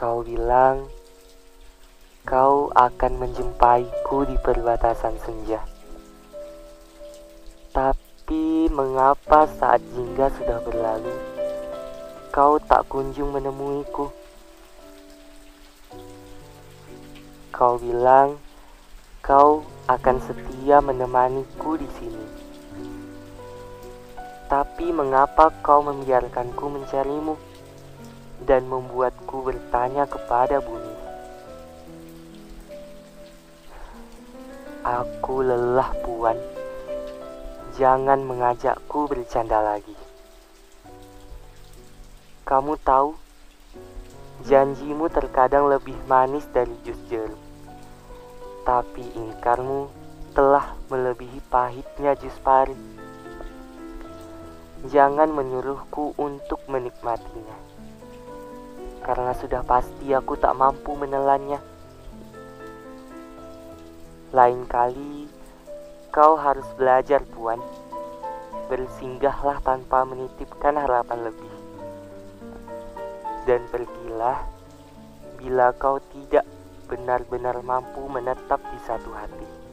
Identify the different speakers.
Speaker 1: Kau bilang kau akan menjumpaiku di perbatasan senja. Tapi mengapa saat jingga sudah berlalu, kau tak kunjung menemuiku? Kau bilang kau akan setia menemaniku di sini. Tapi mengapa kau membiarkanku mencarimu? Dan membuatku bertanya kepada bumi. Aku lelah, Puan. Jangan mengajakku bercanda lagi. Kamu tahu, janjimu terkadang lebih manis dari jus jeruk. Tapi ingkarmu telah melebihi pahitnya jus pari. Jangan menyuruhku untuk menikmatinya karena sudah pasti aku tak mampu menelannya. Lain kali, kau harus belajar, Puan. Bersinggahlah tanpa menitipkan harapan lebih. Dan pergilah bila kau tidak benar-benar mampu menetap di satu hati.